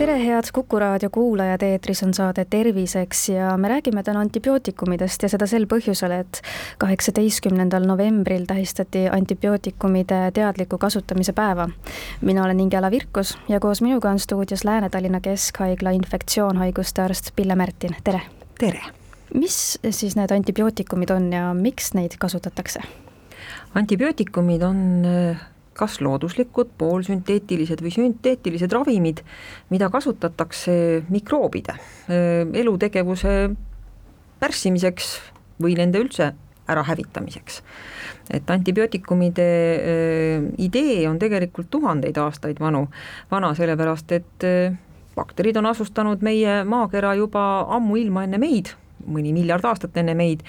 tere, head Kuku raadio kuulajad, eetris on saade Terviseks ja me räägime täna antibiootikumidest ja seda sel põhjusel, et kaheksateistkümnendal novembril tähistati antibiootikumide teadliku kasutamise päeva. mina olen Ingela Virkus ja koos minuga on stuudios Lääne-Tallinna Keskhaigla infektsioonhaiguste arst Pille Märtin, tere! tere! mis siis need antibiootikumid on ja miks neid kasutatakse? antibiootikumid on kas looduslikud, poolsünteetilised või sünteetilised ravimid, mida kasutatakse mikroobide elutegevuse pärssimiseks või nende üldse ärahävitamiseks. et antibiootikumide idee on tegelikult tuhandeid aastaid vanu, vana sellepärast, et bakterid on asustanud meie maakera juba ammuilma enne meid mõni miljard aastat enne meid,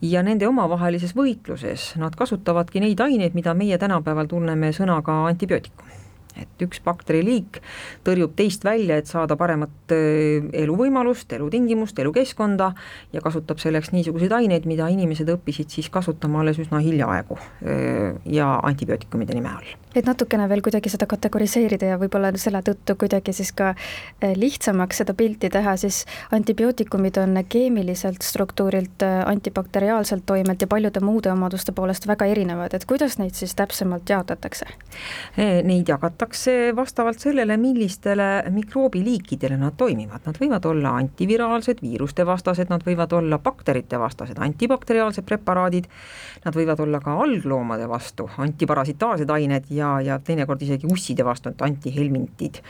ja nende omavahelises võitluses nad kasutavadki neid aineid, mida meie tänapäeval tunneme sõnaga antibiootikum et üks bakteriliik tõrjub teist välja, et saada paremat eluvõimalust, elutingimust, elukeskkonda ja kasutab selleks niisuguseid aineid, mida inimesed õppisid siis kasutama alles üsna hiljaaegu ja antibiootikumide nime all et natukene veel kuidagi seda kategoriseerida ja võib-olla selle tõttu kuidagi siis ka lihtsamaks seda pilti teha, siis antibiootikumid on keemiliselt struktuurilt, antibakteriaalselt toimelt ja paljude muude omaduste poolest väga erinevad, et kuidas neid siis täpsemalt jaotatakse? Neid jagatakse hinnatakse vastavalt sellele, millistele mikroobiliikidele nad toimivad, nad võivad olla antiviraalsed, viiruste vastased, nad võivad olla bakterite vastased, antibakteriaalsed preparaadid, nad võivad olla ka algloomade vastu, antiparasitaarsed ained ja, ja teinekord isegi usside vastu, et antihelmintid.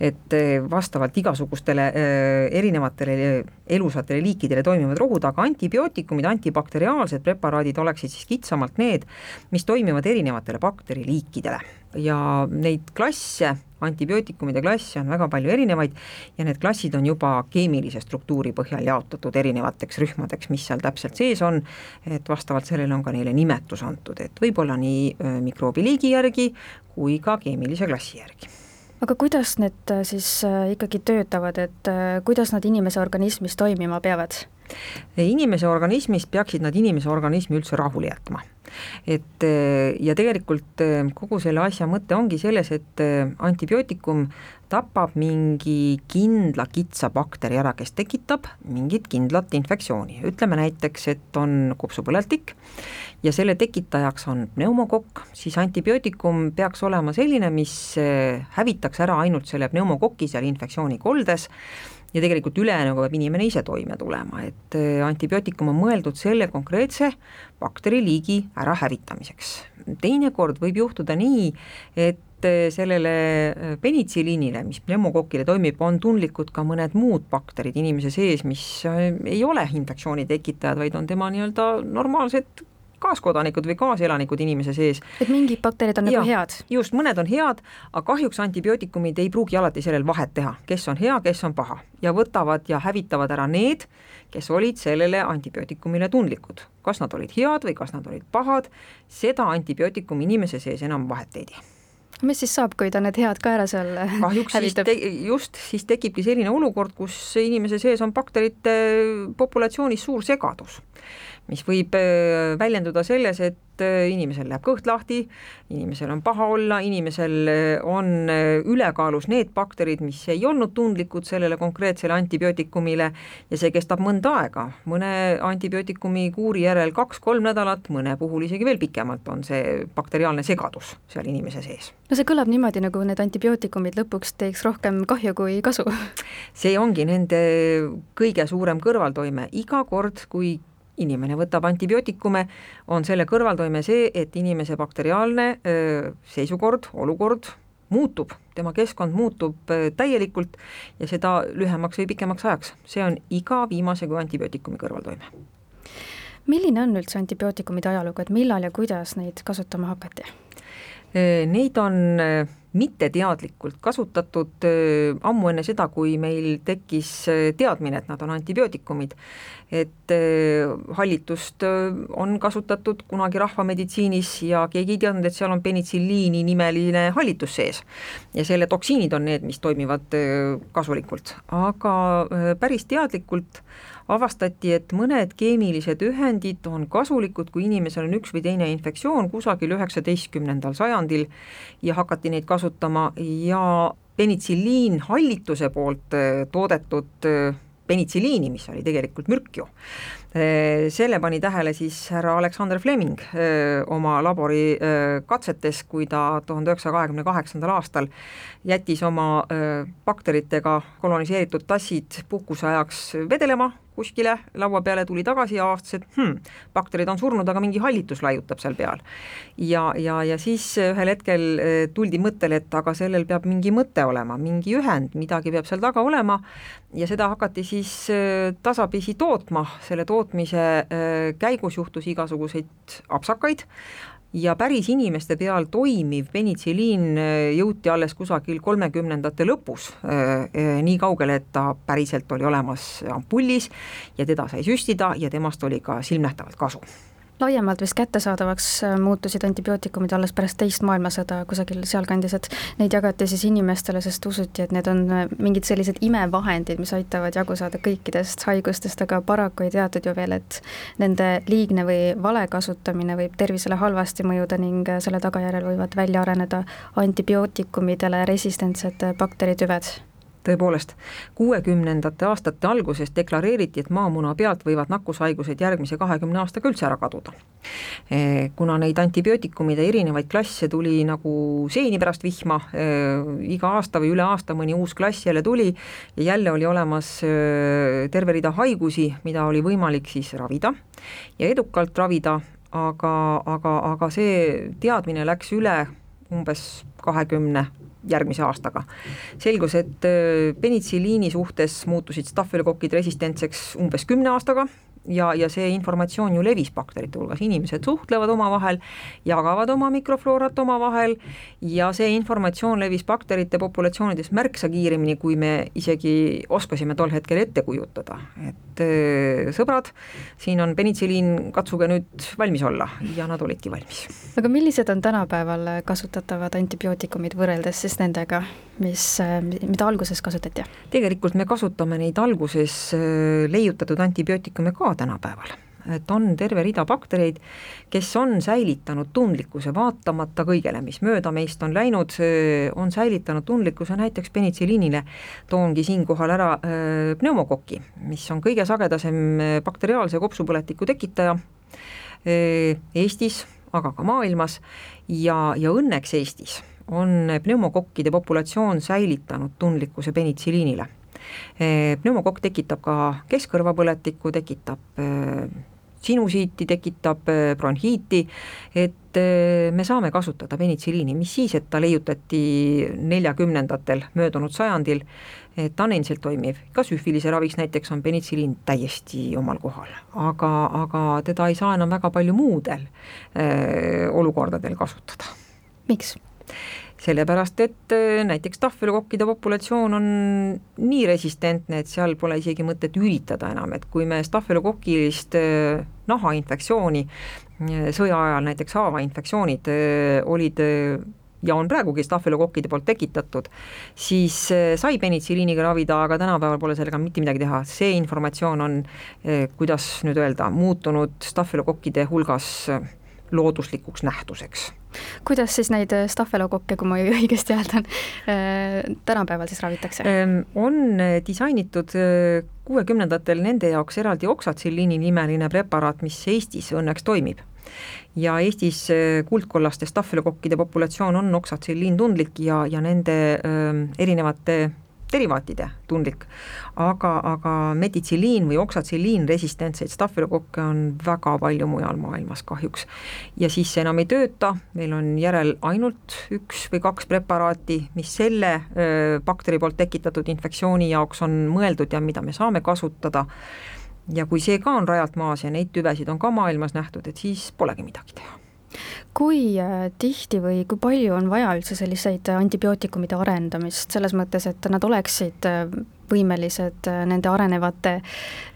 et eh, vastavalt igasugustele äh, erinevatele elusatele liikidele toimivad rohud, aga antibiootikumid, antibakteriaalsed preparaadid oleksid siis kitsamalt need, mis toimivad erinevatele bakteriliikidele. Ja neid klasse, antibiootikumide klasse on väga palju erinevaid ja need klassid on juba keemilise struktuuri põhjal jaotatud erinevateks rühmadeks, mis seal täpselt sees on, et vastavalt sellele on ka neile nimetus antud, et võib-olla nii mikroobiliigi järgi kui ka keemilise klassi järgi aga kuidas need siis ikkagi töötavad, et kuidas nad inimese organismis toimima peavad? inimese organismis peaksid nad inimese organismi üldse rahule jätma. Et ja tegelikult kogu selle asja mõte ongi selles, et antibiootikum tapab mingi kindla kitsa bakteri ära, kes tekitab mingit kindlat infektsiooni, ütleme näiteks, et on kopsupõletik ja selle tekitajaks on pneumokokk, siis antibiootikum peaks olema selline, mis hävitaks ära ainult selle pneumokoki seal infektsiooni koldes ja tegelikult ülejäänuga peab inimene ise toime tulema, et äh, antibiootikum on mõeldud selle konkreetse bakteriliigi ärahävitamiseks. teinekord võib juhtuda nii, et äh, sellele äh, penitsiliinile, mis pneumokokile toimib, on tundlikud ka mõned muud bakterid inimese sees, mis ei ole infektsiooni tekitajad, vaid on tema nii-öelda normaalsed kaaskodanikud või kaaselanikud inimese sees. et mingid bakterid on nagu head? just, mõned on head, aga kahjuks antibiootikumid ei pruugi alati sellel vahet teha, kes on hea, kes on paha ja võtavad ja hävitavad ära need, kes olid sellele antibiootikumile tundlikud. kas nad olid head või kas nad olid pahad, seda antibiootikum inimese sees enam vahet ei tee mis siis saab, kui ta need head ka ära seal kahjuks hävitab? just, siis tekibki selline olukord, kus inimese sees on bakterite populatsioonis suur segadus mis võib äh, väljenduda selles, et äh, inimesel läheb kõht lahti, inimesel on paha olla, inimesel äh, on ülekaalus need bakterid, mis ei olnud tundlikud sellele konkreetsele antibiootikumile ja see kestab mõnda aega, mõne antibiootikumi kuuri järel kaks-kolm nädalat, mõne puhul isegi veel pikemalt on see bakteriaalne segadus seal inimese sees. no see kõlab niimoodi, nagu need antibiootikumid lõpuks teeks rohkem kahju kui kasu. See ongi nende kõige suurem kõrvaltoime, iga kord, kui inimene võtab antibiootikume, on selle kõrvaltoime see, et inimese bakteriaalne seisukord, olukord muutub, tema keskkond muutub täielikult ja seda lühemaks või pikemaks ajaks, see on iga viimase kui antibiootikumi kõrvaltoime. milline on üldse antibiootikumide ajalugu, et millal ja kuidas neid kasutama hakati? Neid on mitteteadlikult kasutatud ammu enne seda, kui meil tekkis teadmine, et nad on antibiootikumid. et hallitust on kasutatud kunagi rahvameditsiinis ja keegi ei teadnud, et seal on penitsilliini nimeline hallitus sees. ja selle toksiinid on need, mis toimivad kasulikult, aga päris teadlikult avastati, et mõned keemilised ühendid on kasulikud, kui inimesel on üks või teine infektsioon kusagil üheksateistkümnendal sajandil ja hakati neid kasutama ja penitsilliin hallituse poolt äh, toodetud äh, penitsiliini, mis oli tegelikult mürk ju. Äh, selle pani tähele siis härra Alexander Fleming oma labori katsetes, kui ta tuhande üheksasaja kahekümne kaheksandal aastal jättis oma bakteritega koloniseeritud tassid puhkuse ajaks vedelema kuskile laua peale, tuli tagasi ja avastas, et hmm, bakterid on surnud, aga mingi hallitus laiutab seal peal. ja, ja, ja siis ühel hetkel eh, tuldi mõttele, et aga sellel peab mingi mõte olema, mingi ühend, midagi peab seal taga olema. Ja seda hakati siis eh, tasapisi tootma, selle tootmise eh, käigus juhtus igasuguseid apsakaid, ja päris inimeste peal toimiv penitsiliin äh, jõuti alles kusagil kolmekümnendate lõpus äh, äh, nii kaugele, et ta päriselt oli olemas ampullis ja teda sai süstida ja temast oli ka silmnähtavalt kasu laiemalt vist kättesaadavaks äh, muutusid antibiootikumid alles pärast teist maailmasõda kusagil sealkandis, et neid jagati siis inimestele, sest usuti, et need on äh, mingid sellised imevahendid, mis aitavad jagu saada kõikidest haigustest, aga paraku ei teatud ju veel, et nende liigne või vale kasutamine võib tervisele halvasti mõjuda ning äh, selle tagajärjel võivad välja areneda antibiootikumidele resistentsed bakteritüved tõepoolest, kuuekümnendate aastate alguses deklareeriti, et maamuna pealt võivad nakkushaigused järgmise kahekümne aastaga üldse ära kaduda. Eh, kuna neid antibiootikumide erinevaid klasse tuli nagu seeni pärast vihma, eh, iga aasta või üle aasta mõni uus klass jälle tuli ja jälle oli olemas eh, terve rida haigusi, mida oli võimalik siis ravida ja edukalt ravida, aga, aga, aga see teadmine läks üle umbes kahekümne järgmise aastaga. selgus, et äh, penitsiliini suhtes muutusid stafülokokid resistentseks umbes kümne aastaga ja, ja see informatsioon ju levis bakterite hulgas, inimesed suhtlevad omavahel, jagavad oma mikrofloorat omavahel ja see informatsioon levis bakterite populatsioonides märksa kiiremini, kui me isegi oskasime tol hetkel ette kujutada, et sõbrad, siin on penitsiliin, katsuge nüüd valmis olla ja nad olidki valmis. aga millised on tänapäeval kasutatavad antibiootikumid võrreldes siis nendega, mis, mida alguses kasutati? tegelikult me kasutame neid alguses leiutatud antibiootikume ka tänapäeval. Et on terve rida baktereid, kes on säilitanud tundlikkuse vaatamata kõigele, mis mööda meist on läinud, on säilitanud tundlikkuse näiteks penitsiliinile. toongi siinkohal ära pneumokoki, mis on kõige sagedasem bakteriaalse kopsupõletiku tekitaja Eestis, aga ka maailmas. Ja, ja õnneks Eestis on pneumokokkide populatsioon säilitanud tundlikkuse penitsiliinile pneumokokk tekitab ka keskkõrvapõletikku, tekitab sinusiiti, tekitab bronhiiti, et me saame kasutada penitsiliini, mis siis, et ta leiutati neljakümnendatel möödunud sajandil, ta on endiselt toimiv, ka süfilise raviks näiteks on penitsiliin täiesti omal kohal, aga, aga teda ei saa enam väga palju muudel öö, olukordadel kasutada. miks? Sellepärast, et äh, näiteks tahvelukokkide populatsioon on nii resistentne, et seal pole isegi mõtet üritada enam, et kui me stahvelokokilist äh, nahainfektsiooni äh, sõja ajal, näiteks haavainfektsioonid olid ja on praegugi stahvelokokkide poolt tekitatud, siis sai penitsiliiniga ravida, aga tänapäeval pole sellega mitte midagi teha, see informatsioon on, kuidas nüüd öelda, muutunud stahvelokokkide hulgas looduslikuks nähtuseks kuidas siis neid äh, stahvelokokke, kui ma õigesti hääldan, äh, tänapäeval siis ravitakse? Ähm, on äh, disainitud kuuekümnendatel nende jaoks eraldi oksatsilliini nimeline preparaat, mis Eestis õnneks toimib ja Eestis kuldkollaste stahvelokokkide populatsioon on oksatsilliin tundlik ja, ja nende öö, ähm, erinevate derivaatide tundlik, aga, aga metitsiliin või oksatsilliin resistentseid stafylokokke on väga palju mujal maailmas kahjuks. ja siis see enam ei tööta, meil on järel ainult üks või kaks preparaati, mis selle öö, bakteri poolt tekitatud infektsiooni jaoks on mõeldud ja mida me saame kasutada, ja kui see ka on rajalt maas ja neid tüvesid on ka maailmas nähtud, et siis polegi midagi teha kui äh, tihti või kui palju on vaja üldse selliseid antibiootikumide arendamist, selles mõttes, et nad oleksid äh, võimelised nende arenevate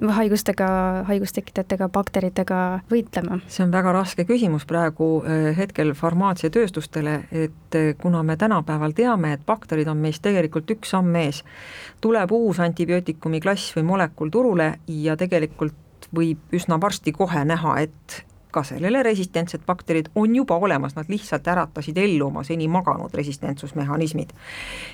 haigustega, haigustekitajatega, bakteritega võitlema? see on väga raske küsimus praegu hetkel farmaatsiatööstustele, et kuna me tänapäeval teame, et bakterid on meist tegelikult üks samm ees, tuleb uus antibiootikumi klass või molekul turule ja tegelikult võib üsna varsti kohe näha, et ka sellele resistentsed bakterid on juba olemas, nad lihtsalt äratasid ellu oma seni maganud resistentsusmehhanismid.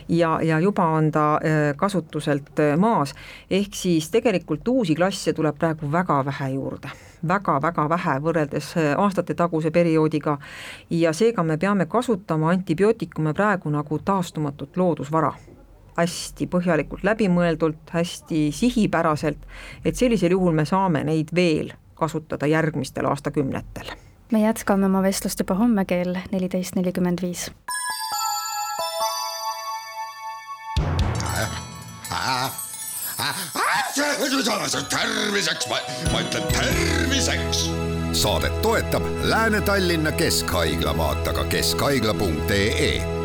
ja, ja juba on ta äh, kasutuselt äh, maas, ehk siis tegelikult uusi klasse tuleb praegu väga vähe juurde. Väga-väga vähe võrreldes äh, aastatetaguse perioodiga. Ja seega me peame kasutama antibiootikume praegu nagu taastumatut loodusvara. Hästi põhjalikult läbimõeldult, hästi sihipäraselt, et sellisel juhul me saame neid veel kasutada järgmistel aastakümnetel. me jätkame oma vestlust juba homme kell neliteist nelikümmend viis. terviseks, ma ütlen terviseks. saadet toetab Lääne-Tallinna Keskhaigla, vaata ka keskhaigla.ee